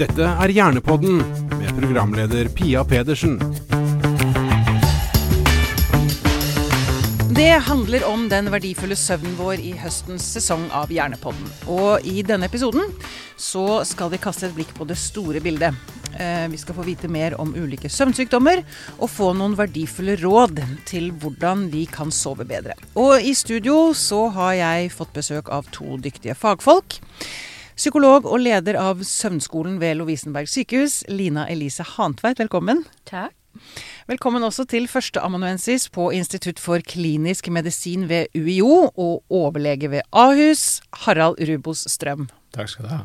Dette er Hjernepodden med programleder Pia Pedersen. Det handler om den verdifulle søvnen vår i høstens sesong av Hjernepodden. Og i denne episoden så skal vi kaste et blikk på det store bildet. Eh, Vi skal få vite mer om ulike søvnsykdommer og få noen verdifulle råd til hvordan vi kan sove bedre. Og i studio så har jeg fått besøk av to dyktige fagfolk. Psykolog og leder av Søvnskolen ved Lovisenberg sykehus, Lina Elise Hantveit, velkommen. Takk. Velkommen også til førsteamanuensis på Institutt for klinisk medisin ved UiO og overlege ved Ahus, Harald Rubos Strøm. Takk skal du ha.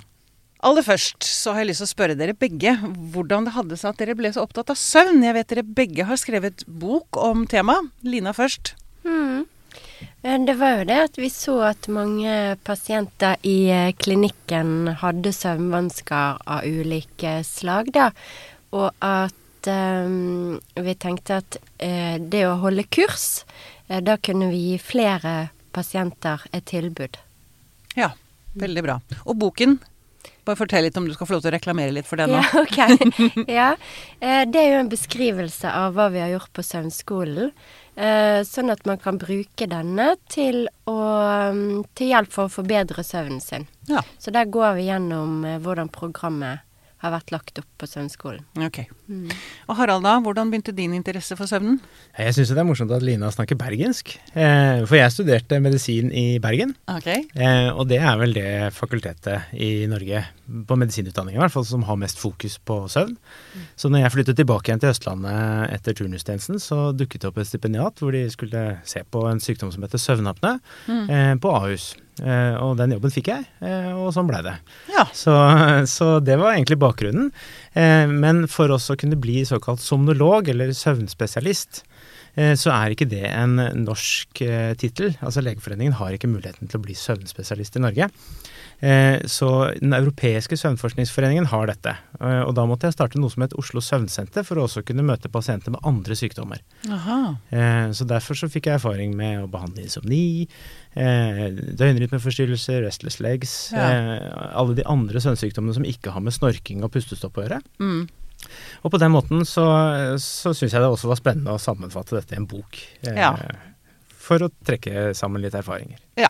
Aller først så har jeg lyst til å spørre dere begge hvordan det hadde seg at dere ble så opptatt av søvn. Jeg vet dere begge har skrevet bok om temaet. Lina først. Mm. Det var jo det at vi så at mange pasienter i eh, klinikken hadde søvnvansker av ulike slag, da. Og at um, vi tenkte at uh, det å holde kurs, uh, da kunne vi gi flere pasienter et tilbud. Ja, veldig bra. Og boken? Bare fortell litt om du skal få lov til å reklamere litt for det nå. Ja, ok. ja. Eh, Det er jo en beskrivelse av hva vi har gjort på søvnskolen. eh, Sånn at man kan bruke denne til, å, mm, til hjelp for å forbedre søvnen sin. Ja, Så der går vi gjennom eh, hvordan programmet har vært lagt opp på søvnskolen. ok. Og Harald, da? Hvordan begynte din interesse for søvnen? Jeg syns det er morsomt at Lina snakker bergensk. Eh, for jeg studerte medisin i Bergen. Ok. Eh, og det er vel det fakultetet i Norge, på medisinutdanning i hvert fall, som har mest fokus på søvn. Så når jeg flyttet tilbake igjen til Østlandet etter turnustjenesten, så dukket det opp et stipendiat hvor de skulle se på en sykdom som heter søvnapne, eh, på Ahus. Eh, og den jobben fikk jeg, eh, og sånn blei det. Ja. Så, så det var egentlig bakgrunnen. Eh, men for oss å kunne bli såkalt somnolog, eller søvnspesialist, så er ikke det en norsk tittel. Altså Legeforeningen har ikke muligheten til å bli søvnspesialist i Norge. Eh, så Den europeiske søvnforskningsforeningen har dette. Eh, og da måtte jeg starte noe som het Oslo søvnsenter, for å også kunne møte pasienter med andre sykdommer. Aha. Eh, Så derfor så fikk jeg erfaring med å behandle insomni, døgnrytmeforstyrrelser, restless legs, Ja. alle de andre søvnsykdommene som ikke har med snorking og pustestopp å gjøre. Mm. Og på den måten så, så syns jeg det også var spennende å sammenfatte dette i en bok. Ja. For å trekke sammen litt erfaringer. Ja.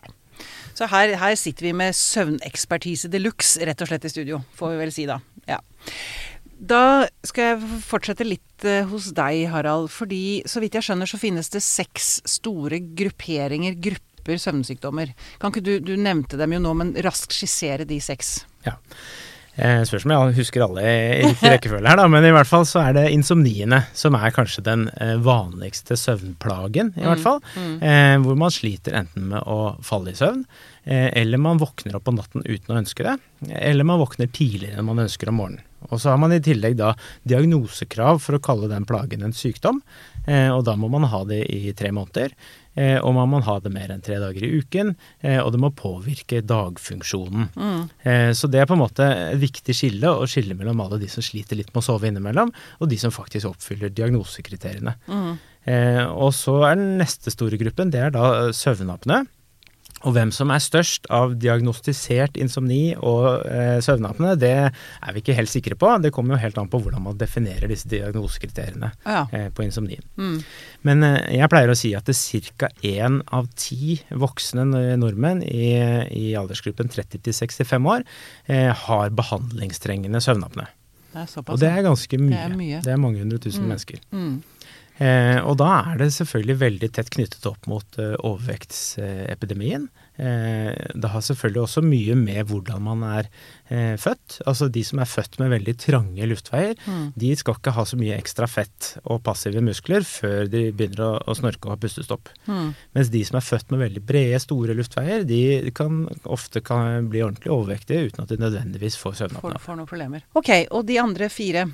Så her, her sitter vi med søvnekspertise de luxe, rett og slett, i studio. Får vi vel si, da. Ja. Da skal jeg fortsette litt eh, hos deg, Harald. Fordi så vidt jeg skjønner, så finnes det seks store grupperinger, grupper søvnsykdommer. Kan ikke du, du nevnte dem jo nå, men raskt skissere de seks. Ja. Eh, spørs om jeg husker alle i riktig rekkefølge her, da. Men i hvert fall så er det insomniene som er kanskje den eh, vanligste søvnplagen, i hvert fall. Eh, hvor man sliter enten med å falle i søvn, eh, eller man våkner opp på natten uten å ønske det. Eller man våkner tidligere enn man ønsker om morgenen. Og så har man i tillegg da diagnosekrav for å kalle den plagen en sykdom. Eh, og da må man ha det i tre måneder. Eh, og man må ha det mer enn tre dager i uken. Eh, og det må påvirke dagfunksjonen. Mm. så det er på en måte et viktig skille, å skille mellom alle de som sliter litt med å sove innimellom, og de som faktisk oppfyller diagnosekriteriene. Mm. og så er den neste store gruppen, det er da søvnapné. Og hvem som er størst av diagnostisert insomni og eh, søvnapné, det er vi ikke helt sikre på. Det kommer jo helt an på hvordan man definerer disse diagnosekriteriene Ja. eh, på insomnien. Mm. Men eh, jeg pleier å si at det ca. én av ti voksne nordmenn i, i aldersgruppen 30 til 65 år eh, har behandlingstrengende søvnapene. Det er såpass. Og det er ganske mye. Det er mye. Det er mange hundre tusen mennesker. mm. Eh, og da er det selvfølgelig veldig tett knyttet opp mot eh, overvektsepidemien. Eh, det har selvfølgelig også mye med hvordan man er eh, født. Altså de som er født med veldig trange luftveier, Mm. de skal ikke ha så mye ekstra fett og passive muskler før de begynner å, å snorke og ha pustestopp. Mm. Mens de som er født med veldig brede, store luftveier, de kan ofte kan bli ordentlig overvektige uten at de nødvendigvis får søvnapné. får noen problemer. Ok, og de andre fire?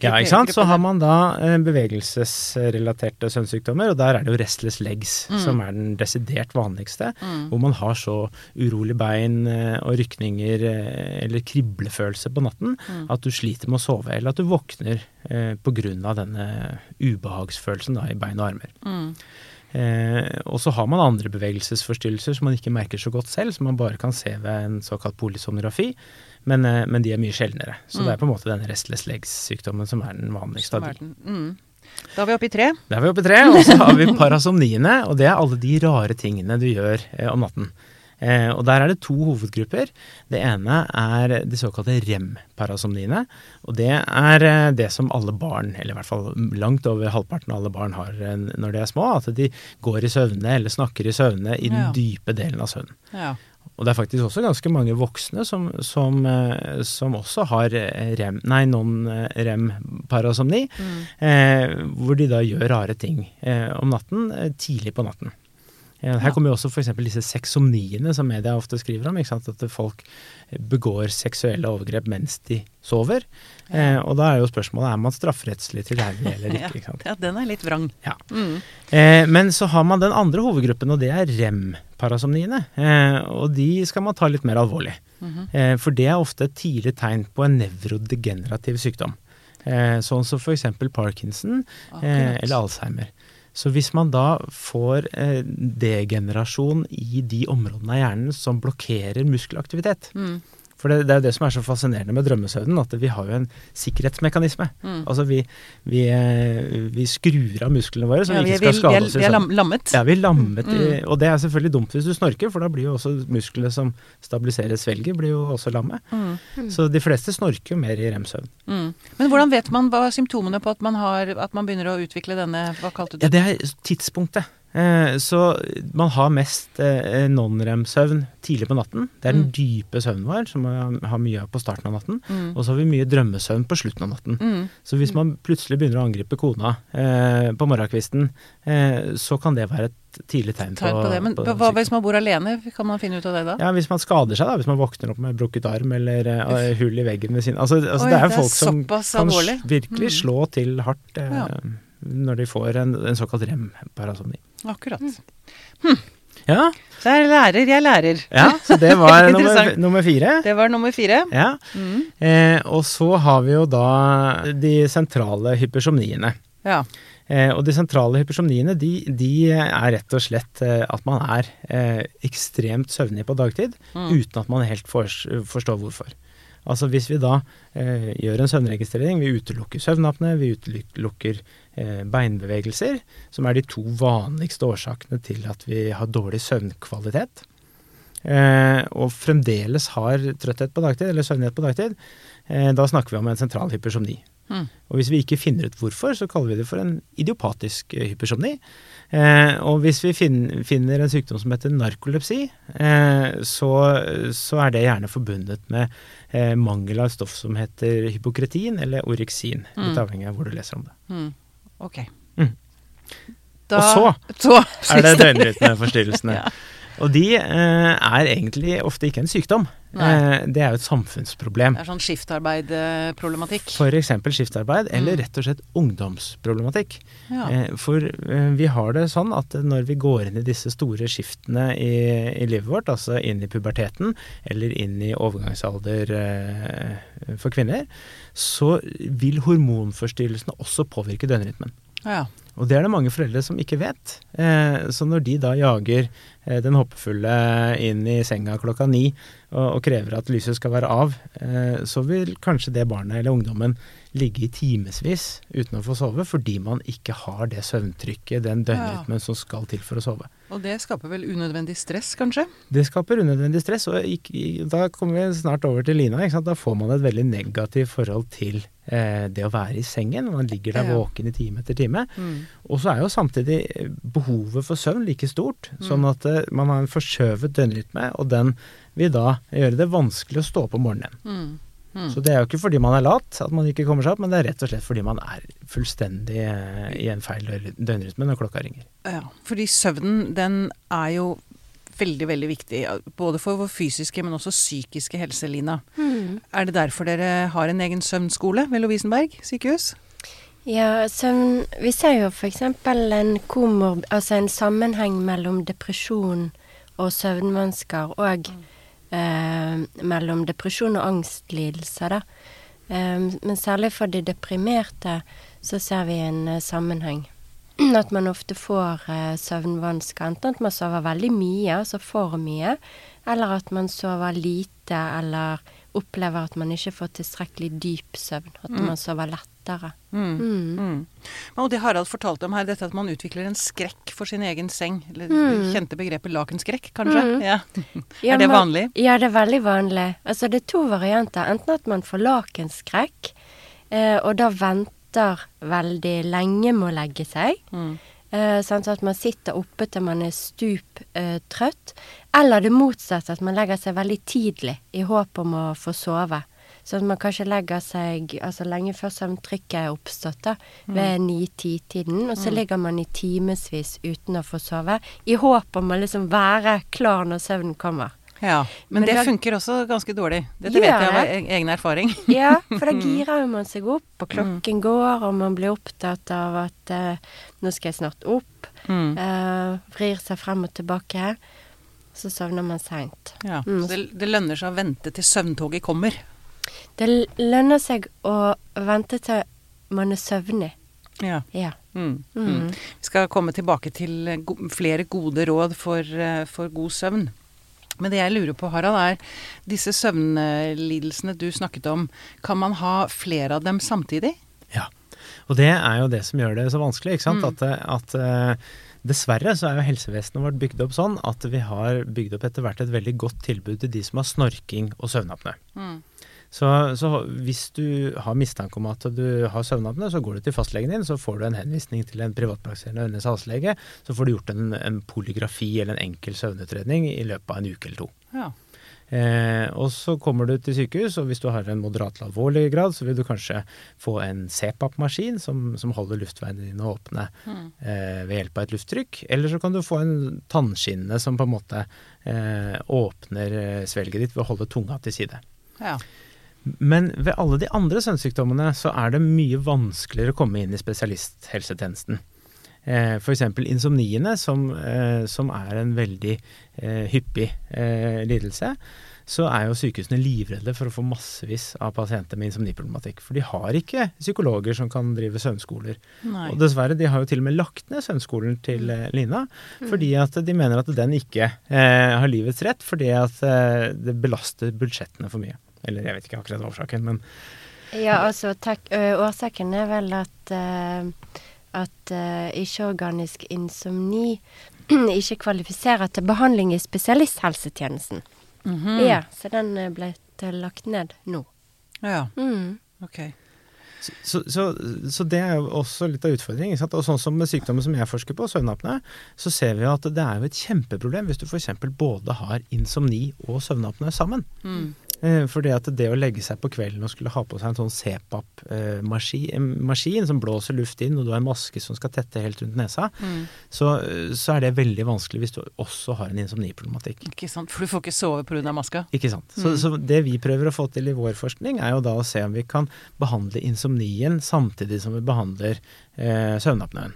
Ja, ikke sant? Så har man da eh, bevegelsesrelaterte søvnsykdommer, og der er det jo restless legs som er den desidert vanligste. Hvor man har så urolig bein eh, og rykninger eh, eller kriblefølelse på natten at du sliter med å sove, eller at du våkner eh, pga. denne ubehagsfølelsen da, i bein og armer. Mm. Eh, og så har man andre bevegelsesforstyrrelser som man ikke merker så godt selv, som man bare kan se ved en såkalt polysonografi, men, eh, men de er mye sjeldnere. Så Mm. det er på en måte denne restless legs-sykdommen som er den vanligste av de. Mm. Da er vi oppe i tre. Da er vi oppe i tre, og så har vi parasomniene, og det er alle de rare tingene du gjør eh, om natten. Eh, og der er det to hovedgrupper. Det ene er de såkalte rem-parasomniene. Og det er eh, det som alle barn, eller i hvert fall langt over halvparten av alle barn har eh, når de er små. At de går i søvne eller snakker i søvne i den Ja. dype delen av søvnen. Ja. Og det er faktisk også ganske mange voksne som, som, som også har rem, nei, non-rem-parasomni, eh, hvor de da gjør rare ting eh, om natten, tidlig på natten. Her kommer jo også f.eks. disse sexomniene som media ofte skriver om. At folk begår seksuelle overgrep mens de sover. Eh, og da er jo spørsmålet er man strafferettslig tilregnelig eller ikke. ikke ja, den er litt vrang. Ja. Mm. Eh, men så har man den andre hovedgruppen, og det er rem-parasomniene. Eh, og de skal man ta litt mer alvorlig. Mhm. Eh, for det er ofte et tidlig tegn på en nevrodegenerativ sykdom. Eh, sånn som f.eks. parkinson eh, eller alzheimer. Så hvis man da får eh, degenerasjon i de områdene av hjernen som blokkerer muskelaktivitet Mm. For det, det er jo det som er så fascinerende med drømmesøvnen, at vi har jo en sikkerhetsmekanisme. Mm. Altså vi, vi, eh, vi skrur av musklene våre så Ja, vi vi, ikke er, skal vi, skade er, oss i vi er søvn. lam, lammet. Ja, vi er lammet, i, Mm. og det er selvfølgelig dumt hvis du snorker, for da blir jo også musklene som stabiliserer svelget, blir jo også lamme. Mm. Så de fleste snorker jo mer i rem-søvn. Mm. Men hvordan vet man hva er symptomene på at man, har, at man begynner å utvikle denne Hva kalte du det? Ja, det? det er tidspunktet. Eh, så man har mest eh, non-rem-søvn tidlig på natten. Det er den Mm. dype søvnen vår, som man har mye av på starten av natten. Mm. Og så har vi mye drømmesøvn på slutten av natten. Mm. Så hvis man plutselig begynner å angripe kona eh, på morgenkvisten, eh, så kan det være et tidlig tegn på, Tegn på det. Men på hva hvis man bor alene? Kan man finne ut av det da? Ja, hvis man skader seg, da. Hvis man våkner opp med brukket arm eller uh, hull i veggen ved siden Altså, altså Oi, det er jo folk som kan virkelig Mm. slå til hardt eh, Ja. Når de får en, en såkalt rem-parasomni. Akkurat. Ja, Så jeg lærer, jeg lærer. ja, så det var nummer, nummer fire. Det var nummer fire. Ja. Mm. Eh, og så har vi jo da de sentrale hypersomniene. Ja. Eh, og de sentrale hypersomniene de, de er rett og slett eh, at man er eh, ekstremt søvnig på dagtid Mm. uten at man helt for, forstår hvorfor. Altså hvis vi da eh, gjør en søvnregistrering, vi utelukker søvnapne, vi utelukker beinbevegelser, som er de to vanligste årsakene til at vi har dårlig søvnkvalitet, eh, og fremdeles har trøtthet på dagtid, eller søvnighet på dagtid, eh, da snakker vi om en sentral hypersomni. Mm. Og hvis vi ikke finner ut hvorfor, så kaller vi det for en idiopatisk eh, hypersomni. Eh, og hvis vi finner en sykdom som heter narkolepsi, eh, så, så er det gjerne forbundet med eh, mangel av stoff som heter hypokretin eller. Litt Mm. avhengig av hvor du leser om det. Mm. Ok. Mm. Da, Og så så Er det døgnrytmeforstyrrelsene. Ja. Og de eh, er egentlig ofte ikke en sykdom. Eh, det er jo et samfunnsproblem. Det er sånn skiftarbeidproblematikk. F.eks. skiftarbeid, eller Mm. rett og slett ungdomsproblematikk. Ja. Eh, For eh, vi har det sånn at når vi går inn i disse store skiftene i, i livet vårt, altså inn i puberteten eller inn i overgangsalder eh, for kvinner, så vil hormonforstyrrelsene også påvirke døgnrytmen. ja. Og det er det mange foreldre som ikke vet. Eh, så når de da jager eh, den hoppefulle inn i senga klokka ni og, og krever at lyset skal være av, eh, så vil kanskje det barnet eller ungdommen ligge i timevis uten å få sove, fordi man ikke har det søvntrykket, den døgnrytmen som skal til for å sove. Og det skaper vel unødvendig stress, kanskje? Det skaper unødvendig stress, og da kommer vi snart over til Lina. Da får man et veldig negativt forhold til eh, det å være i sengen. Man ligger der Ja. våken i time etter time. Mm. Og så er jo samtidig eh, behovet for søvn like stort, Mm. sånn at eh, man har en forskjøvet døgnrytme, og den vil da gjøre det vanskelig å stå opp om morgenen. Mm. Mm. Så det er jo ikke fordi man er lat at man ikke kommer seg opp, men det er rett og slett fordi man er fullstendig eh, i en feil dø- døgnrytme når klokka ringer. Ja, fordi søvnen den er jo veldig, veldig viktig. Både for vår fysiske, men også psykiske helse, Lina. Mm. Er det derfor dere har en egen søvnskole ved Lovisenberg sykehus? Ja, søvn Vi ser jo f.eks. en komor... Altså en sammenheng mellom depresjon og søvnvansker, og eh, mellom depresjon og angstlidelser, da. Eh, men særlig for de deprimerte så ser vi en eh, sammenheng. at man ofte får eh, søvnvansker. Enten at man sover veldig mye, altså for mye, eller at man sover lite, eller opplever at man ikke får tilstrekkelig dyp søvn. At Mm. man sover lettere. Mm. Mm. Mm. Og det Harald fortalte om her, dette at man utvikler en skrekk for sin egen seng. Eller Mm. kjente begrepet lakenskrekk, kanskje? Mm. Ja. Ja, Er det vanlig? Ja, det er veldig vanlig. Altså, det er to varianter. Enten at man får lakenskrekk, eh, og da venter veldig lenge med å legge seg. Mm. Eh, sånn At man sitter oppe til man er stup eh. Eller det motsatte, at man legger seg veldig tidlig i håp om å få sove. Sånn at man kanskje legger seg altså lenge før søvntrykket er oppstått, da, ved ni-ti-tiden. Og så ligger man i timevis uten å få sove, i håp om å liksom være klar når søvnen kommer. Ja. Men, Men det da- funker også ganske dårlig. Dette vet jeg av det? e- egen erfaring. Ja, for da girer jo man seg opp, og klokken går, og man blir opptatt av at uh, nå skal jeg snart opp. Mm. Uh, vrir seg frem og tilbake. Så sovner man seint. Ja. Mm. Så det, det lønner seg å vente til søvntoget kommer. Det lønner seg å vente til man er søvnig. Ja. Ja. Mm. Mm. Mm. Vi skal komme tilbake til go flere gode råd for, eh, for god søvn. Men det jeg lurer på, Harald, er disse søvnlidelsene du snakket om, kan man ha flere av dem samtidig? Ja. Og det er jo det som gjør det så vanskelig, ikke sant. Mm. At, at eh, dessverre så er jo helsevesenet vårt bygd opp sånn at vi har bygd opp etter hvert et veldig godt tilbud til de som har snorking og søvnapne. Mm. Så, så hvis du har mistanke om at du har søvnapné, så går du til fastlegen din, så får du en henvisning til en privatpraktiserende ørenes halslege. Så får du gjort en, en polygrafi eller en enkel søvnutredning i løpet av en uke eller to. Ja. Eh, og så kommer du til sykehus, og hvis du har en moderat til alvorlig grad, så vil du kanskje få en CPAP-maskin som, som holder luftveiene dine åpne Mm. eh, ved hjelp av et lufttrykk. Eller så kan du få en tannskinne som på en måte eh, åpner eh, svelget ditt ved å holde tunga til side. ja. Men ved alle de andre søvnsykdommene så er det mye vanskeligere å komme inn i spesialisthelsetjenesten. Eh, F.eks. insomniene, som, eh, som er en veldig eh, hyppig lidelse. Så er jo sykehusene livredde for å få massevis av pasienter med insomniproblematikk. For de har ikke psykologer som kan drive søvnskoler. Nei. Og dessverre, de har jo til og med lagt ned søvnskolen til Lina, Lina. Fordi at de mener at den ikke eh, har livets rett, fordi at det belaster budsjettene for mye. Eller jeg vet ikke akkurat årsaken, men Ja, altså takk, årsaken er vel at uh, at uh, ikke-organisk insomni ikke kvalifiserer til behandling i spesialisthelsetjenesten. Mhm. Ja, så den ble lagt ned nå. Ja, Mm. ok. så, så, så det er jo også litt av utfordringen. Sant? Og sånn som med sykdommen som jeg forsker på, søvnapne, så ser vi at det er jo et kjempeproblem hvis du f.eks. både har insomni og søvnapne sammen. Mm. Eh, Fordi at det å legge seg på kvelden og skulle ha på seg en sånn CPAP-maskin som blåser luft inn, og du har en maske som skal tette helt rundt nesa, Mm. så, så er det veldig vanskelig hvis du også har en insomniproblematikk. Ikke sant, for du får ikke sove pga. maska? Ikke sant. Så, Mm. så det vi prøver å få til i vår forskning, er jo da å se om vi kan behandle insomnien samtidig som vi behandler eh, søvnapneen.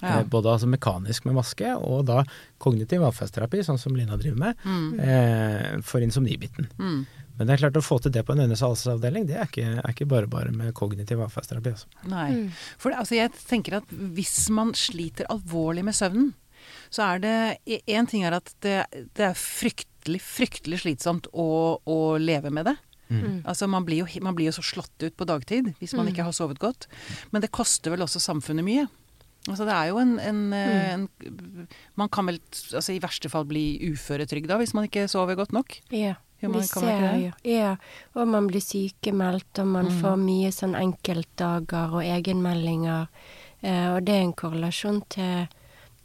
Ja. Eh, både altså mekanisk med maske, og da kognitiv atferdsterapi, sånn som Lina driver med, Mm. eh, for insomnibiten. Mm. Men det er klart å få til det på en halsavdeling, det er ikke, er ikke bare bare med kognitiv atferdsterapi. Altså. Nei. Mm. For det- altså, jeg tenker at hvis man sliter alvorlig med søvnen, så er det Én ting er at det, det er fryktelig, fryktelig slitsomt å, å leve med det. Mm. Altså man blir, jo, man blir jo så slått ut på dagtid hvis man Mm. ikke har sovet godt. Men det koster vel også samfunnet mye. Altså det er jo en, en, eh, Mm. en Man kan vel altså i verste fall bli uføretrygda hvis man ikke sover godt nok. Ja. Man, ser? Ja. Og man blir sykemeldt, og man Mm. får mye sånn enkeltdager og egenmeldinger. Eh, og det er en korrelasjon til,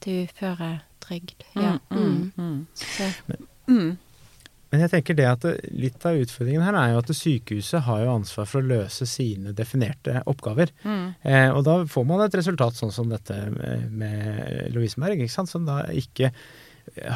til uføretrygd. Ja. Mm, Mm. mm, Så, mm. Men jeg tenker det at litt av utfordringen her er jo at sykehuset har jo ansvar for å løse sine definerte oppgaver. Mm. Eh, og da får man et resultat sånn som dette med, Lovisenberg, ikke sant? som da ikke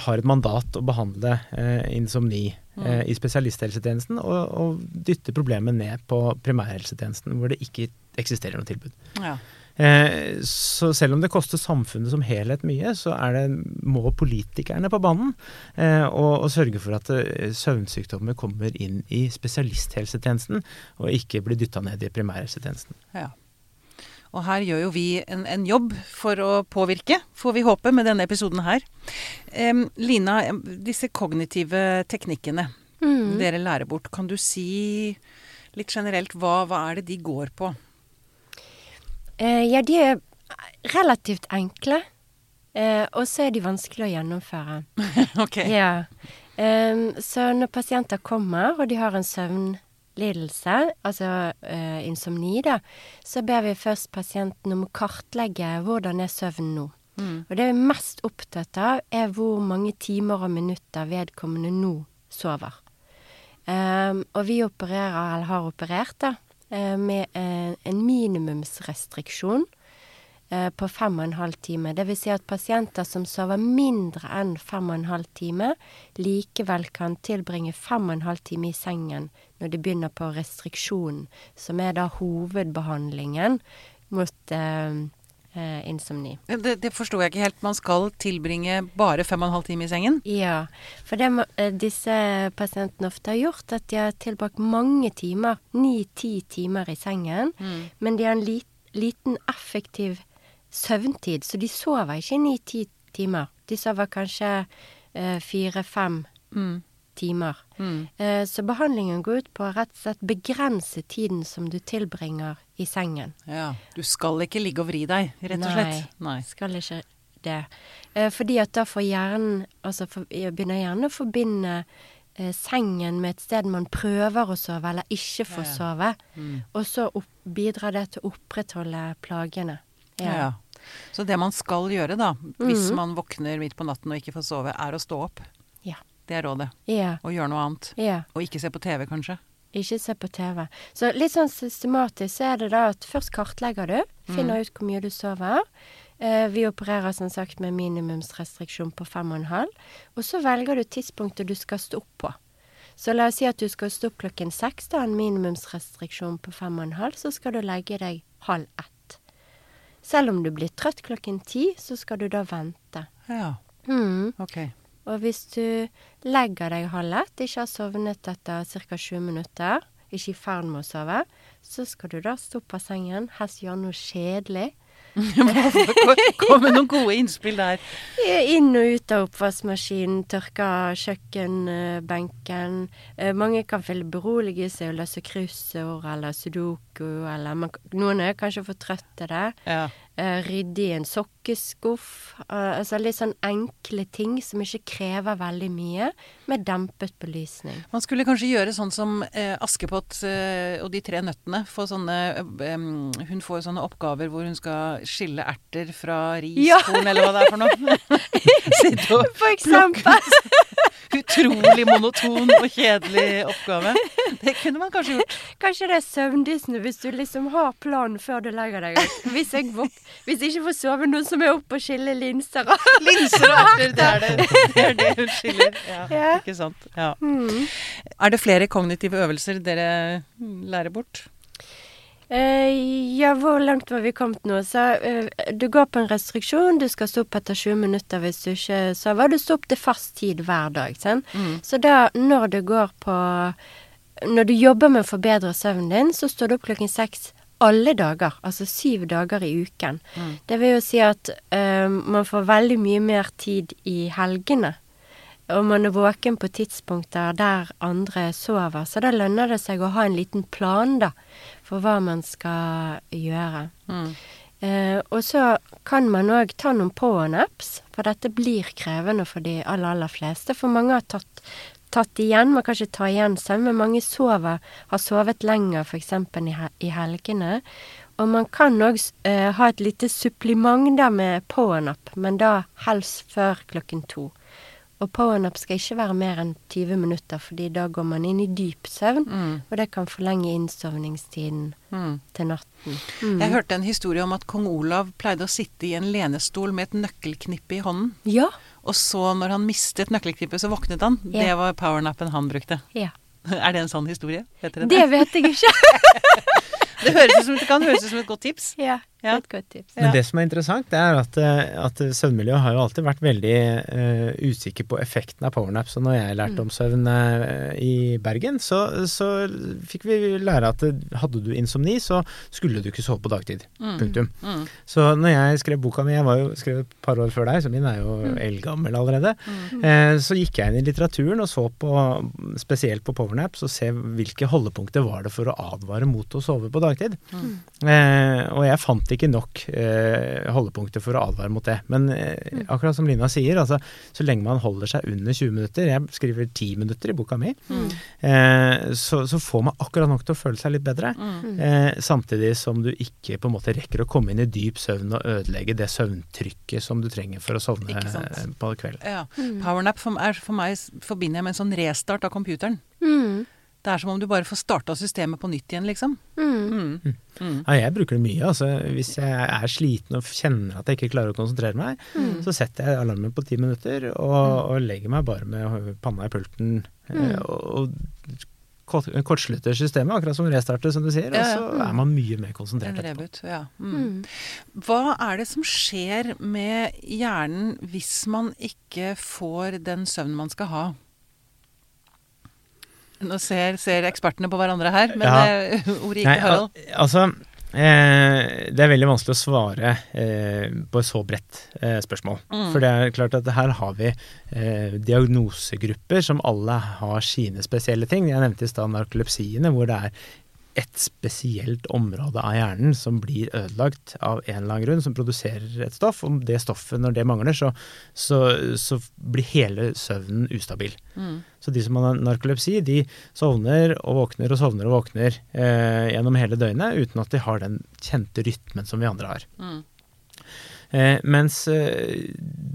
har et mandat å behandle eh, insomni eh, i spesialisthelsetjenesten, og, og dytte problemet ned på primærhelsetjenesten, hvor det ikke eksisterer noe tilbud. Ja. Eh, så selv om det koster samfunnet som helhet mye, så er det, må politikerne på banen eh, og, og sørge for at eh, søvnsykdommer kommer inn i spesialisthelsetjenesten, og ikke blir dytta ned i primærhelsetjenesten. Ja. Og her gjør jo vi en, en jobb for å påvirke, får vi håpe, med denne episoden her. Lina, disse kognitive teknikkene Mm. dere lærer bort, kan du si litt generelt hva, hva er det de går på? Eh, ja, de er relativt enkle. Eh, og så er de vanskelig å gjennomføre. ok. Ja. Så når pasienter kommer, og de har en søvnlidelse, altså eh, insomni, da, så ber vi først pasienten om å kartlegge hvordan er søvnen nå. Mm. Og det vi er mest opptatt av, er hvor mange timer og minutter vedkommende nå sover. Um, og vi opererer, eller har operert, da, med eh, en minimumsrestriksjon eh, på fem og en halv time. Det vil si at pasienter som sover mindre enn fem og en halv time, likevel kan tilbringe fem og en halv time i sengen når de begynner på restriksjonen, som er da hovedbehandlingen mot eh, eh, insomni. Det, det forsto jeg ikke helt. Man skal tilbringe bare fem og en halv time i sengen? Ja, for det eh, disse pasientene ofte har gjort, at de har tilbrakt mange timer, ni-ti timer i sengen, men de har en lit, liten effektiv søvntid, så de sover ikke ni-ti timer. De sover kanskje eh, fire-fem Mm. Timer. Mm. Eh, så behandlingen går ut på å rett og slett begrense tiden som du tilbringer i sengen. Ja. Du skal ikke ligge og vri deg, rett og slett? Nei. Skal ikke det. Eh, fordi at da får hjernen Altså for, begynner hjernen å forbinde eh, sengen med et sted man prøver å sove, eller ikke får Ja, ja. sove. Mm. Og så opp, bidrar det til å opprettholde plagene. Ja. Så det man skal gjøre, da, hvis Mhm. man våkner midt på natten og ikke får sove, er å stå opp. Ja. Det er rådet. Yeah. Og gjøre noe annet. Yeah. Og ikke se på TV, kanskje. Ikke se på TV. Så litt sånn systematisk så er det da at først kartlegger du, finner ut hvor mye du sover. Eh, vi opererer som sagt med minimumsrestriksjon på fem og en halv. Og så velger du tidspunktet du skal stå opp på. Så la oss si at du skal stå opp klokken seks, da en minimumsrestriksjon på fem og en halv, så skal du legge deg halv ett. Selv om du blir trøtt klokken ti, så skal du da vente. Ja, Mm. ok. Og hvis du legger deg halv ett, ikke har sovnet etter ca. 20 minutter, ikke i ferd med å sove, så skal du da stå opp av sengen, helst gjøre noe kjedelig. Kom med noen gode innspill der. Inn og ut av oppvaskmaskinen, tørke kjøkkenbenken. Eh, Mange kan føle berolige seg og løse kryssord eller sudoku, eller man, noen er kanskje for trøtte til det. Ja. Eh, Rydde i en sokkeskuff. Uh, altså litt sånn enkle ting som ikke krever veldig mye, med dempet belysning. Man skulle kanskje gjøre sånn som uh, Askepott uh, og de tre nøttene. Sånne, eh, em, hun får sånne oppgaver hvor hun skal skille erter fra Ja. eller hva det er for noe. Sitte og For eksempel. Utrolig monoton og kjedelig oppgave. Det kunne man kanskje gjort. Kanskje det er søvndyssende hvis du liksom har planen før du legger deg. Hvis jeg, hvis jeg ikke får sove, noen som er oppe og skiller linser. Linser og erter, det er det, det, er det hun skiller. Ja, Ja. Ikke sant. Ja. Mm. Er det flere kognitive øvelser dere lærer bort? Uh, ja, hvor langt var vi kommet nå? Så uh, du går på en restriksjon, du skal stå opp etter 20 minutter hvis du ikke sover. Du står opp til fast tid hver dag, Mm. Så da, når du går på Når du jobber med å forbedre søvnen din, så står du opp klokken seks alle dager, altså syv dager i uken. Det vil jo si at uh, man får veldig mye mer tid i helgene. Og man er våken på tidspunkter der andre sover, så da lønner det seg å ha en liten plan, da, for hva man skal gjøre. Mm. Uh, og så kan man òg ta noen på-on-apps, for dette blir krevende for de aller, aller fleste. For mange har tatt, tatt igjen, må kanskje ta igjen søvn, men mange sover, har sovet lenger f.eks. I, i helgene. Og man kan òg eh, ha et lite supplement der med powernap, men da helst før klokken to. Og powernap skal ikke være mer enn 20 minutter, fordi da går man inn i dyp søvn, Mm. og det kan forlenge innsovningstiden Mm. til natten. Mm. Jeg hørte en historie om at kong Olav pleide å sitte i en lenestol med et nøkkelknippe i hånden. Ja. Og så, når han mistet nøkkelknippet, så våknet han. Ja. Det var powernappen han brukte. ja. Er det en sånn historie? Det vet jeg ikke. Det, høres ut som, det kan høres ut som et godt tips. ja. Ja. Et godt tips. Men det som er interessant, det er at, eh, at søvnmiljøet har jo alltid vært veldig uh, usikker på effekten av powernaps. Og når jeg lærte om søvn uh, i Bergen, så, så fikk vi lære at hadde du insomni, så skulle du ikke sove på dagtid. Punktum. Mm. Så når jeg skrev boka mi, jeg var jo skrevet et par år før deg, så min er jo eldgammel allerede, uh, så gikk jeg inn i litteraturen og så på spesielt på powernaps og se hvilke holdepunkter var det for å advare mot å sove på dagtid. Eh, og jeg fant ikke nok eh, holdepunkter for å advare mot det. Men eh, akkurat som Lina sier, altså, så lenge man holder seg under 20 minutter, jeg skriver 10 minutter i boka mi, eh, så, så får man akkurat nok til å føle seg litt bedre. Eh, samtidig som du ikke på en måte rekker å komme inn i dyp søvn og ødelegge det søvntrykket som du trenger for å sovne på kvelden. Ja. Powernap for, er, for meg forbinder jeg med en sånn restart av computeren. Mm. Det er som om du bare får starta systemet på nytt igjen, liksom. Mm. Mm. Mm. Ja, jeg bruker det mye. Altså, hvis jeg er sliten og kjenner at jeg ikke klarer å konsentrere meg, så setter jeg alarmen på ti minutter og, og legger meg bare med panna i pulten eh, og, og kortslutter systemet, akkurat som restarter, som du sier. Ja, ja. Og så er man mye mer konsentrert En etterpå. ja. Mm. Mm. Hva er det som skjer med hjernen hvis man ikke får den søvnen man skal ha? Nå ser, ser ekspertene på hverandre her, men Ja. eh, ordet gikk til Harald. al altså eh, Det er veldig vanskelig å svare eh, på et så bredt eh, spørsmål. Mm. For det er klart at her har vi eh, diagnosegrupper som alle har sine spesielle ting. Jeg nevnte i stad narkolepsiene, hvor det er et spesielt område av hjernen som blir ødelagt av en eller annen grunn, som produserer et stoff. Om det stoffet, når det mangler, så, så, så blir hele søvnen ustabil. Mm. Så de som har narkolepsi, de sovner og våkner og sovner og våkner eh, gjennom hele døgnet uten at de har den kjente rytmen som vi andre har. Mm. Eh, mens eh,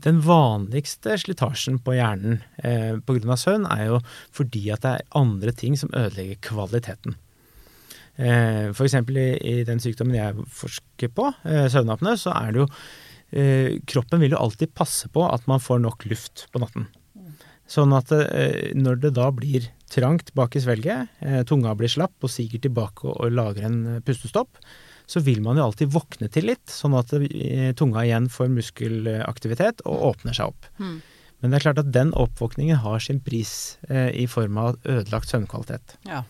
den vanligste slitasjen på hjernen eh, pga. søvn er jo fordi at det er andre ting som ødelegger kvaliteten. Eh, F.eks. I, i den sykdommen jeg forsker på, eh, søvnapne, så er det jo eh, Kroppen vil jo alltid passe på at man får nok luft på natten. Sånn at når det da blir trangt bak i svelget, tunga blir slapp og siger tilbake og, lager en pustestopp, så vil man jo alltid våkne til litt, sånn at tunga igjen får muskelaktivitet og åpner seg opp. Mm. Men det er klart at den oppvåkningen har sin pris eh, i form av ødelagt søvnkvalitet. Ja.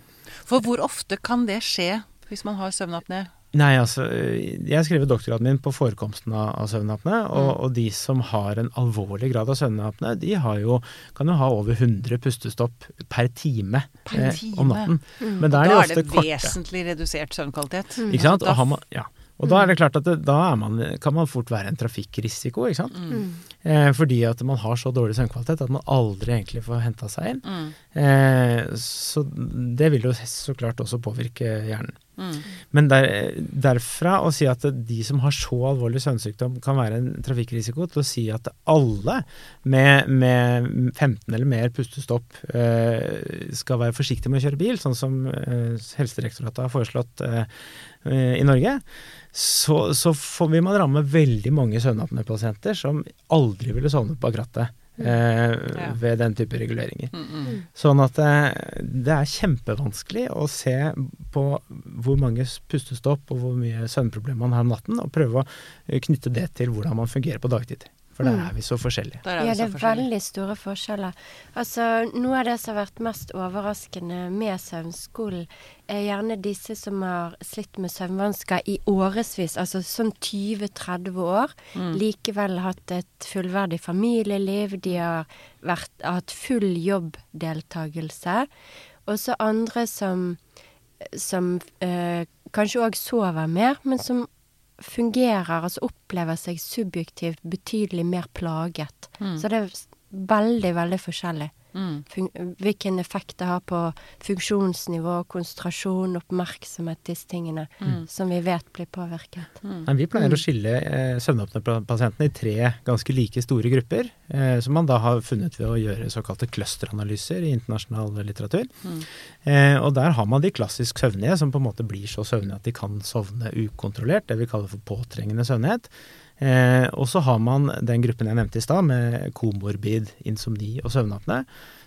For hvor ofte kan det skje hvis man har søvnapné? Nei, altså, jeg skrev doktorgraden min på forekomsten av, av søvnapne, og, og de som har en alvorlig grad av søvnapne, de har jo, kan jo ha over 100 pustestopp per time, Per eh, time? om natten. Mm. Men da er de Da er ofte det korte. vesentlig redusert søvnkvalitet. Ikke sant? Og, har man, ja. Og da er det klart at det, da er man, kan man fort være en trafikkrisiko, ikke sant. Mm. Eh, fordi at man har så dårlig søvnkvalitet at man aldri egentlig får henta seg inn. Mm. Eh, så det vil jo så klart også påvirke hjernen. Mm. Men der, derfra å si at de som har så alvorlig søvnsykdom kan være en trafikkrisiko, til å si at alle med, med 15 eller mer pustestopp eh, skal være forsiktige med å kjøre bil, sånn som eh, Helsedirektoratet har foreslått eh, eh, i Norge, så, så får vi man ramme veldig mange søvnapnepasienter som aldri ville sovnet bak rattet. Eh, ved den type reguleringer. Mm, mm. Sånn at det, det er kjempevanskelig å se på hvor mange pustestopp og hvor mye søvnproblemer man har om natten, og prøve å eh, knytte det til hvordan man fungerer på dagtid. For der Mm. er vi så forskjellige. Der er Ja, det er veldig store forskjeller. Altså, Noe av det som har vært mest overraskende med søvnskolen, er gjerne disse som har slitt med søvnvansker i årevis, altså sånn 20-30 år. Mm. Likevel hatt et fullverdig familieliv, de har vært, hatt full jobbdeltagelse. Og så andre som, som øh, kanskje òg sover mer, men som fungerer, altså opplever seg subjektivt betydelig mer plaget. Mm. Så det er veldig, veldig forskjellig. Mm. Hvilken effekt det har på funksjonsnivå, konsentrasjon, oppmerksomhet, disse tingene, Mm. som vi vet blir påvirket. Mm. Men vi pleier å skille eh, søvnapnepasientene i tre ganske like store grupper, eh, som man da har funnet ved å gjøre såkalte clusteranalyser i internasjonal litteratur. Mm. Eh, og der har man de klassisk søvnige, som på en måte blir så søvnige at de kan sovne ukontrollert, det vi kaller for påtrengende søvnighet. Eh, og så har man den gruppen jeg nevnte i stad, med komorbid insomni og søvnapne,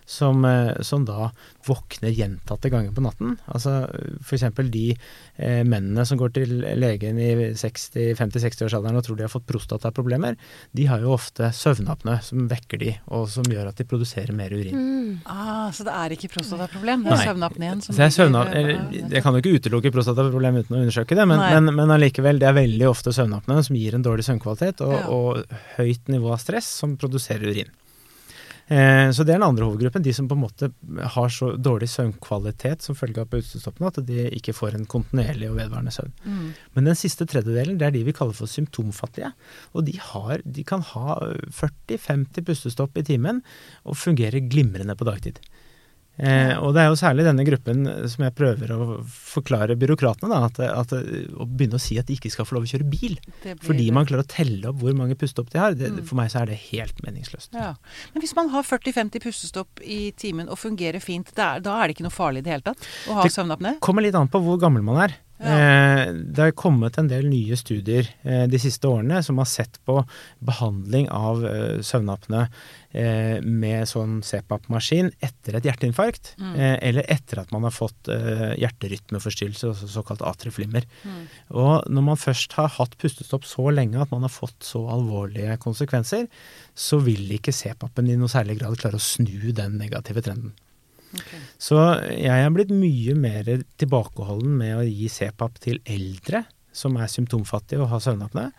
som, eh, som da våkner gjentatte ganger på natten. Altså f.eks. de eh, mennene som går til legen i 50-60-årsalderen og tror de har fått prostataproblemer, de har jo ofte søvnapne som vekker de, og som gjør at de produserer mer urin. Mm. Ah, så det er ikke prostataproblem, det er søvnapneen som det jeg, søvnap jeg kan jo ikke utelukke prostataproblem uten å undersøke det, men, men, men allikevel, det er veldig ofte søvnapne som gir en dårlig søvnkvalitet og, Ja. og høyt nivå av stress som produserer urin. Eh, så det er den andre hovedgruppen, de som på en måte har så dårlig søvnkvalitet som følge av pustestoppene at de ikke får en kontinuerlig og vedvarende søvn. Mm. Men den siste tredjedelen, det er de vi kaller for symptomfattige. Og de, har, de kan ha 40-50 pustestopp i timen og fungere glimrende på dagtid. Eh, og det er jo særlig denne gruppen som jeg prøver å forklare byråkratene, da, at, at å begynne å si at de ikke skal få lov å kjøre bil. Det Fordi man klarer å telle opp hvor mange pustestopp de har. Det, Mm. For meg så er det helt meningsløst. Ja. Men hvis man har 40-50 pustestopp i timen og fungerer fint, det er, da er det ikke noe farlig i det hele tatt å ha Det- Kommer litt an på hvor gammel man er. Ja. Eh, det har kommet en del nye studier eh, de siste årene som har sett på behandling av eh, søvnapne med sånn CPAP-maskin etter et hjerteinfarkt, Mm. eller etter at man har fått hjerterytmeforstyrrelse, altså såkalt atrieflimmer. Mm. Og når man først har hatt pustestopp så lenge at man har fått så alvorlige konsekvenser, så vil ikke CPAP-en i noe særlig grad klare å snu den negative trenden. Ok. Så jeg er blitt mye mer tilbakeholden med å gi CPAP til eldre som er symptomfattige og har søvnapné,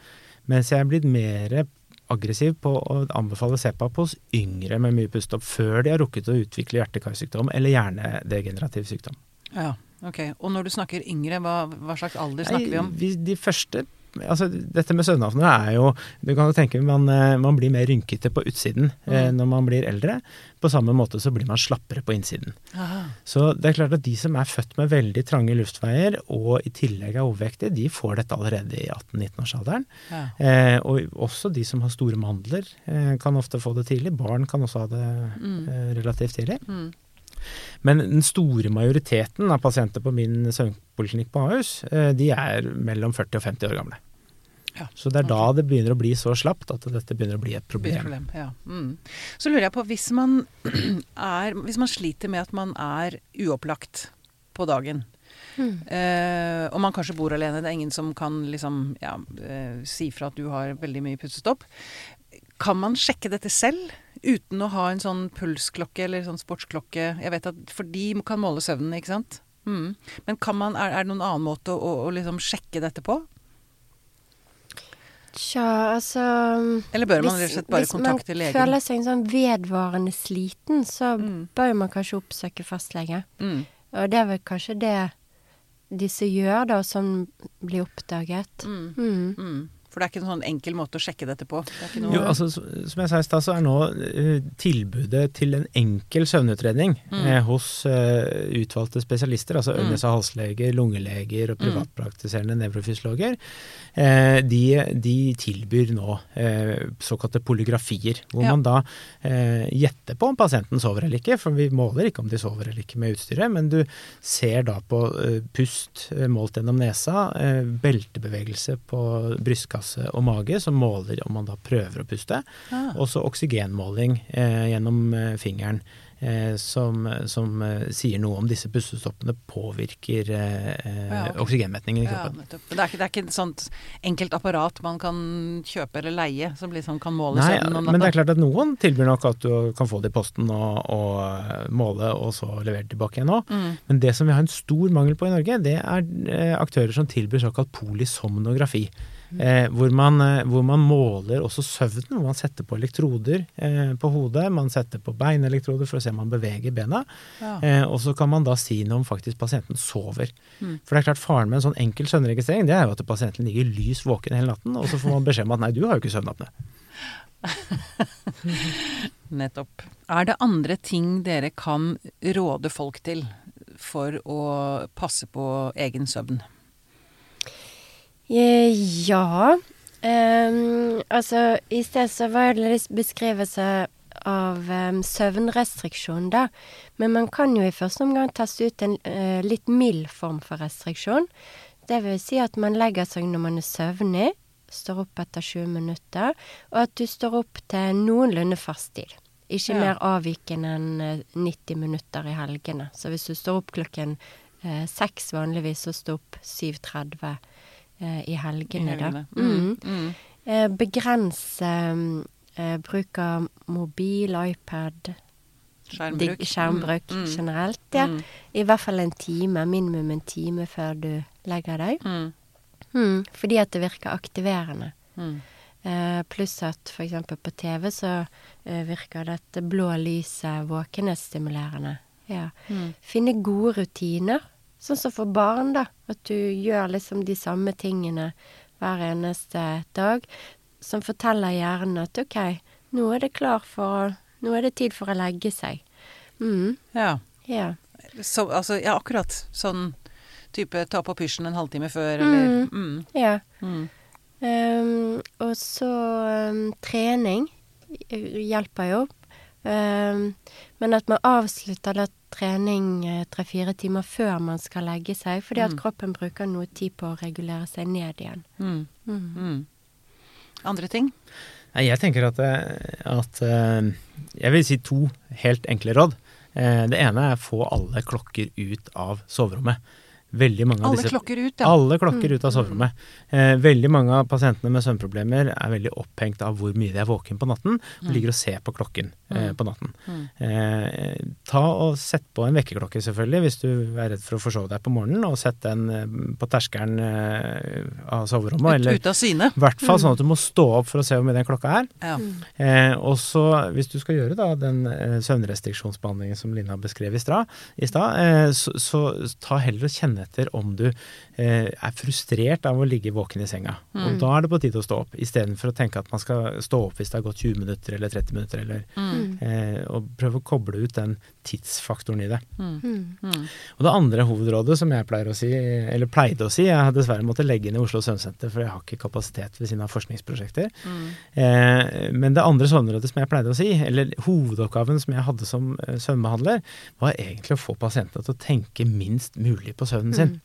mens jeg er blitt mer aggressiv på å anbefale CPAP hos yngre med mye pustestopp før de har rukket å utvikle hjerte-karsykdom eller hjernedegenerativ sykdom. Ja, ok. Og når du snakker yngre, hva, hva slags alder snakker vi om? Vi- De første Altså, dette med søvnapné er jo Du kan jo tenke man, eh, man blir mer rynkete på utsiden eh, Mm. når man blir eldre. På samme måte så blir man slappere på innsiden. Aha. Så det er klart at de som er født med veldig trange luftveier og i tillegg er overvektige, de får dette allerede i 18-19-årsalderen. Ja. Eh, og også de som har store mandler eh, kan ofte få det tidlig. Barn kan også ha det Mm. eh, relativt tidlig. Mm. Men den store majoriteten av pasienter på min søvnpoliklinikk på Ahus, eh, de er mellom 40 og 50 år gamle. Ja, Så det er da det begynner å bli så slapt at dette begynner å bli et problem. problem. Ja. Mm. Så lurer jeg på, hvis man, er, hvis man sliter med at man er uopplagt på dagen, Mm. eh, og man kanskje bor alene, det er ingen som kan liksom, ja, eh, si fra at du har veldig mye pustestopp, kan man sjekke dette selv? Uten å ha en sånn pulsklokke eller sånn sportsklokke? Jeg vet at, For de kan måle søvnen, ikke sant? Mm. Men kan man, er, er det noen annen måte å, å, å liksom sjekke dette på? Tja, altså Eller bør man rett og slett bare kontakte Hvis man føler seg sånn vedvarende sliten, så Mm. bør man kanskje oppsøke fastlege. Mm. Og det er vel kanskje det disse gjør, da, som blir oppdaget. Mm. Mm. Mm. For det er ikke en sånn enkel måte å sjekke dette på. Det noe Jo, altså, som jeg sa i stad, så er nå eh, tilbudet til en enkel søvnutredning Mm. eh, hos eh, utvalgte spesialister, altså Mm. ørnes- og halsleger, lungeleger og Mm. privatpraktiserende nevrofysiologer, eh, de, de tilbyr nå såkalte polygrafier, hvor Ja. man da gjetter på om pasienten sover eller ikke, for vi måler ikke om de sover eller ikke med utstyret, men du ser da på pust målt gjennom nesa, beltebevegelse på brystkasse og mage, som måler om man da prøver å puste. ah. Også oksygenmåling eh, gjennom eh, fingeren, eh, som, som eh, sier noe om disse pustestoppene påvirker eh, Ja, okay. oksygenmetningen i kroppen. Ja, det er, ikke, det er ikke et sånt enkelt apparat man kan kjøpe eller leie, som liksom kan måle Nei, søvnen men det er klart at noen tilbyr nok at du kan få det i posten og, og måle, og så levere tilbake igjen òg. Mm. Men det som vi har en stor mangel på i Norge, det er aktører som tilbyr såkalt polysomnografi. Eh, hvor, man, eh, hvor man måler også søvnen, hvor man setter på elektroder eh, på hodet. Man setter på beinelektroder for å se om man beveger bena. Ja. Eh, og så kan man da si noe om faktisk pasienten sover. Mm. For det er klart faren med en sånn enkel søvnregistrering, det er jo at pasienten ligger lys våken hele natten, og så får man beskjed om at nei, du har jo ikke søvnapne. Nettopp. Er det andre ting dere kan råde folk til for å passe på egen søvn? Eh, Ja. Um, altså, i sted så var det litt beskrivelse av um, søvnrestriksjon, da. Men man kan jo i første omgang teste ut en uh, litt mild form for restriksjon. Det vil si at man legger seg når man er søvnig, står opp etter 20 minutter, og at du står opp til noenlunde fast tid. Ikke Ja. mer avvikende enn eh, 90 minutter i helgene. Så hvis du står opp klokken eh, vanligvis, så står opp 7.30 eh, i helgene, I helgene. da. Mm. Mm. Eh, begrense eh, bruk av mobil, iPad, Skjermbruk. skjermbruk Mm. Mm. generelt. Ja. Mm. I hvert fall en time, minimum en time før du legger deg. Mm. Mm, fordi at det virker aktiverende. Mm. Eh, pluss at f.eks. på TV så eh, virker dette blå lyset våkenhetsstimulerende. Ja. Mm. Finne gode rutiner, sånn som for barn, da. At du gjør liksom de samme tingene hver eneste dag. Som forteller hjernen at OK, nå er det klar for Nå er det tid for å legge seg. Mm, Ja. ja. Så, altså, ja, akkurat. Sånn type ta på pysjen en halvtime før, eller mm. ja. Mm. Ehm, og så um, trening hjelper jo. Um, men at man avslutter da trening eh, tre-fire timer før man skal legge seg, fordi at Mm. kroppen bruker noe tid på å regulere seg ned igjen. Mm. Mm. Mm. Andre ting? Nei, jeg tenker at, eh, at eh, Jeg vil si to helt enkle råd. Eh, Det ene er å få alle klokker ut av soverommet. Veldig mange av Alle disse klokker ut, ja. Alle klokker ut av soverommet. Eh, veldig mange av pasientene med søvnproblemer er veldig opphengt av hvor mye de er våken på natten, og ligger og ser på klokken eh, på natten. Mm. Eh, ta og Sett på en vekkerklokke, selvfølgelig, hvis du er redd for å forsove deg på morgenen, og sett den eh, på terskelen eh, av soverommet. Ut, eller ut av syne. i hvert fall sånn at du må stå opp for å se hvor mye den klokka er. Ja. Eh, og så, hvis du skal gjøre da den eh, søvnrestriksjonsbehandlingen som Lina beskrev i i stad, så, så ta heller og kjenne etter om du eh, er frustrert av å ligge våken i senga. Og da er det på tide å stå opp, istedenfor å tenke at man skal stå opp hvis det har gått 20 minutter eller 30 minutter, eller Mm. eh, og prøve å koble ut den tidsfaktoren i det. Mm. Mm. Mm. Og det andre hovedrådet som jeg pleier å si, eller pleide å si, jeg har dessverre måttet legge inn i Oslo Søvnsenter, for jeg har ikke kapasitet ved siden av forskningsprosjekter. Mm. Eh, men det andre søvnrådet som jeg pleide å si, eller hovedoppgaven som jeg hadde som eh, søvnbehandler, var egentlig å få pasientene til å tenke minst mulig på søvnen sin.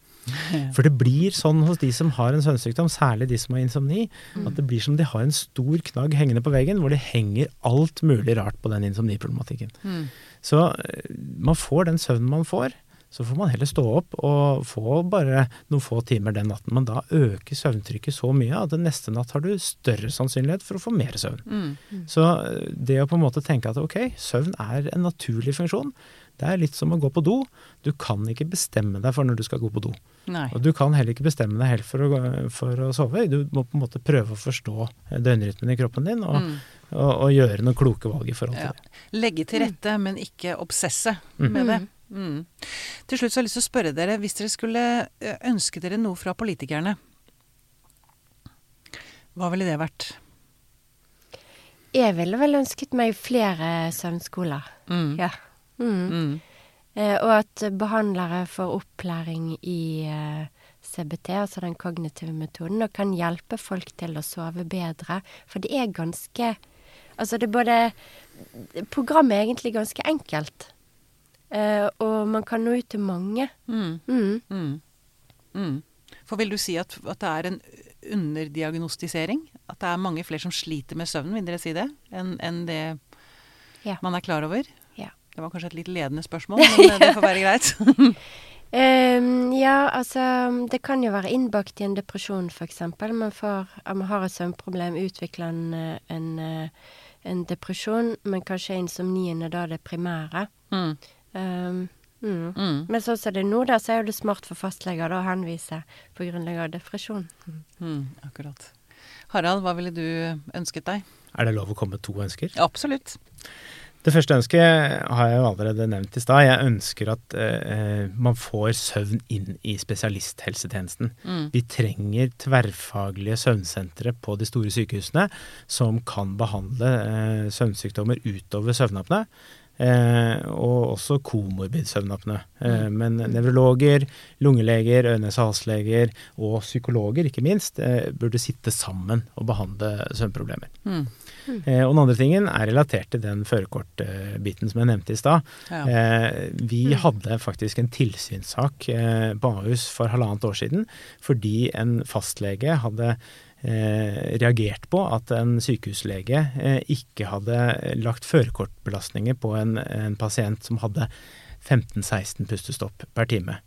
For det blir sånn hos de som har en søvnsykdom, særlig de som har insomni, at det blir som de har en stor knagg hengende på veggen, hvor det henger alt mulig rart på den insomniproblematikken. Mm. Så eh, man får den søvnen man får. Så får man heller stå opp og få bare noen få timer den natten. Men da øker søvntrykket så mye at neste natt har du større sannsynlighet for å få mer søvn. Mm. Så eh, det å på en måte tenke at ok, søvn er en naturlig funksjon. Det er litt som å gå på do. Du kan ikke bestemme deg for når du skal gå på do. Nei. Og du kan heller ikke bestemme deg helt for å, for å sove. Du må på en måte prøve å forstå eh, døgnrytmen i kroppen din, og, Mm. og, og gjøre noen kloke valg i forhold til Ja. det. Legge til rette, men ikke obsesse Mm. med det. Mm. Til slutt så har jeg lyst til å spørre dere, hvis dere skulle eh, ønske dere noe fra politikerne, hva ville det vært? Jeg ville vel ønsket meg flere søvnskoler. Mm. Ja. Mm. Mm. Eh, og at behandlere får opplæring i eh, CBT, altså den kognitive metoden, og kan hjelpe folk til å sove bedre. For det er ganske Altså det er både Programmet er egentlig ganske enkelt. Eh, og man kan nå ut til mange. Mm. Mm. Mm. Mm. For vil du si at, at det er en underdiagnostisering? At det er mange flere som sliter med søvnen, vil dere si det? Enn en det Ja. man er klar over? Det var kanskje et litt ledende spørsmål, men eh, det får være greit. um, ja, altså Det kan jo være innbakt i en depresjon, f.eks. Man, får, man har et søvnproblem, utvikler en, eh, en, eh, en depresjon, men kanskje insomnien er da det primære. Mm. Um, mm. Mm. Men sånn som det er nå, da, så er det smart for fastleger da å henvise på grunnlag av depresjon. Mm. Akkurat. Harald, hva ville du ønsket deg? Er det lov å komme med to ønsker? Absolutt. Det første ønsket har jeg jo allerede nevnt i stad. Jeg ønsker at eh, man får søvn inn i spesialisthelsetjenesten. Mm. Vi trenger tverrfaglige søvnsentre på de store sykehusene som kan behandle eh, søvnsykdommer utover søvnapene Eh, og også komorbid søvnapne. Eh, men nevrologer, lungeleger, øre-nese-hals-leger og psykologer, ikke minst, eh, burde sitte sammen og behandle søvnproblemer. Mm. Eh, og den andre tingen er relatert til den førerkortbiten som jeg nevnte i stad. Ja. Eh, vi hadde faktisk en tilsynssak eh, på Ahus for halvannet år siden fordi en fastlege hadde eh, reagert på at en sykehuslege eh, ikke hadde lagt førerkortbelastninger på en, en pasient som hadde 15-16 pustestopp per time.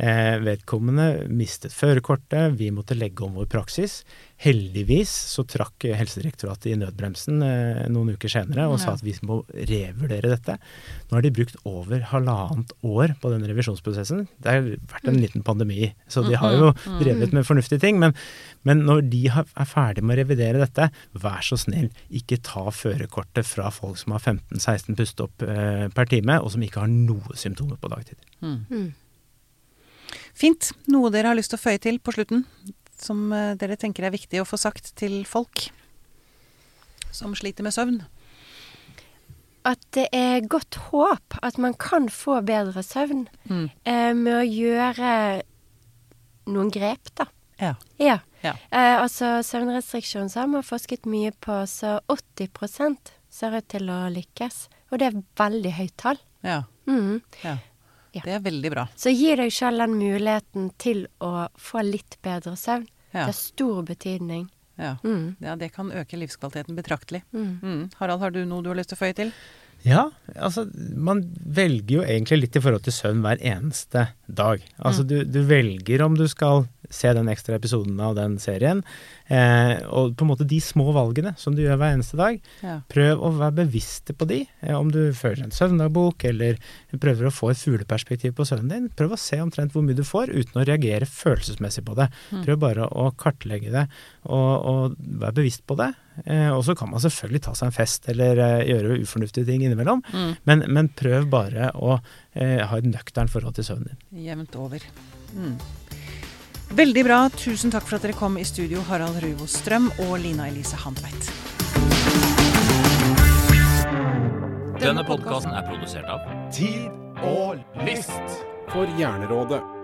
Eh, vedkommende mistet førerkortet, vi måtte legge om vår praksis. Heldigvis så trakk Helsedirektoratet i nødbremsen eh, noen uker senere og Ja. sa at vi må revurdere dette. Nå har de brukt over halvannet år på den revisjonsprosessen. Det har vært en liten pandemi, så de har jo drevet med fornuftige ting. Men, men når de har, er ferdig med å revidere dette, vær så snill, ikke ta førerkortet fra folk som har 15-16 pusteopp eh, per time, og som ikke har noe symptomer på dagtid. Mm. Fint. Noe dere har lyst til å føye til på slutten, som eh, dere tenker er viktig å få sagt til folk som sliter med søvn? At det er godt håp at man kan få bedre søvn Mm. eh, med å gjøre noen grep, da. Ja. Ja. Ja. Eh, altså søvnrestriksjon så har man forsket mye på, så 80 ser ut til å lykkes. Og det er veldig høyt tall. Ja. Mm. ja. Ja. Det er veldig bra. Så gi deg sjøl den muligheten til å få litt bedre søvn. Ja. Det har stor betydning. Ja. Mm. ja, det kan øke livskvaliteten betraktelig. Mm. Mm. Harald, har du noe du har lyst til å føye til? Ja, altså man velger jo egentlig litt i forhold til søvn hver eneste dag. Altså du, du velger om du skal se den ekstra episoden av den serien, eh, og på en måte de små valgene som du gjør hver eneste dag. Ja. Prøv å være bevisste på de, eh, om du fører en søvndagbok eller prøver å få et fugleperspektiv på søvnen din. Prøv å se omtrent hvor mye du får uten å reagere følelsesmessig på det. Prøv bare å kartlegge det og, og være bevisst på det. Eh, og så kan man selvfølgelig ta seg en fest eller eh, gjøre ufornuftige ting innimellom, Mm. men, men prøv bare å eh, ha et nøkternt forhold til søvnen din. Jevnt over. Mm. Veldig bra. Tusen takk for at dere kom i studio, Harald Ruvo Strøm og Lina Elise Handveit. Denne podkasten er produsert av Tid og list for Hjernerådet.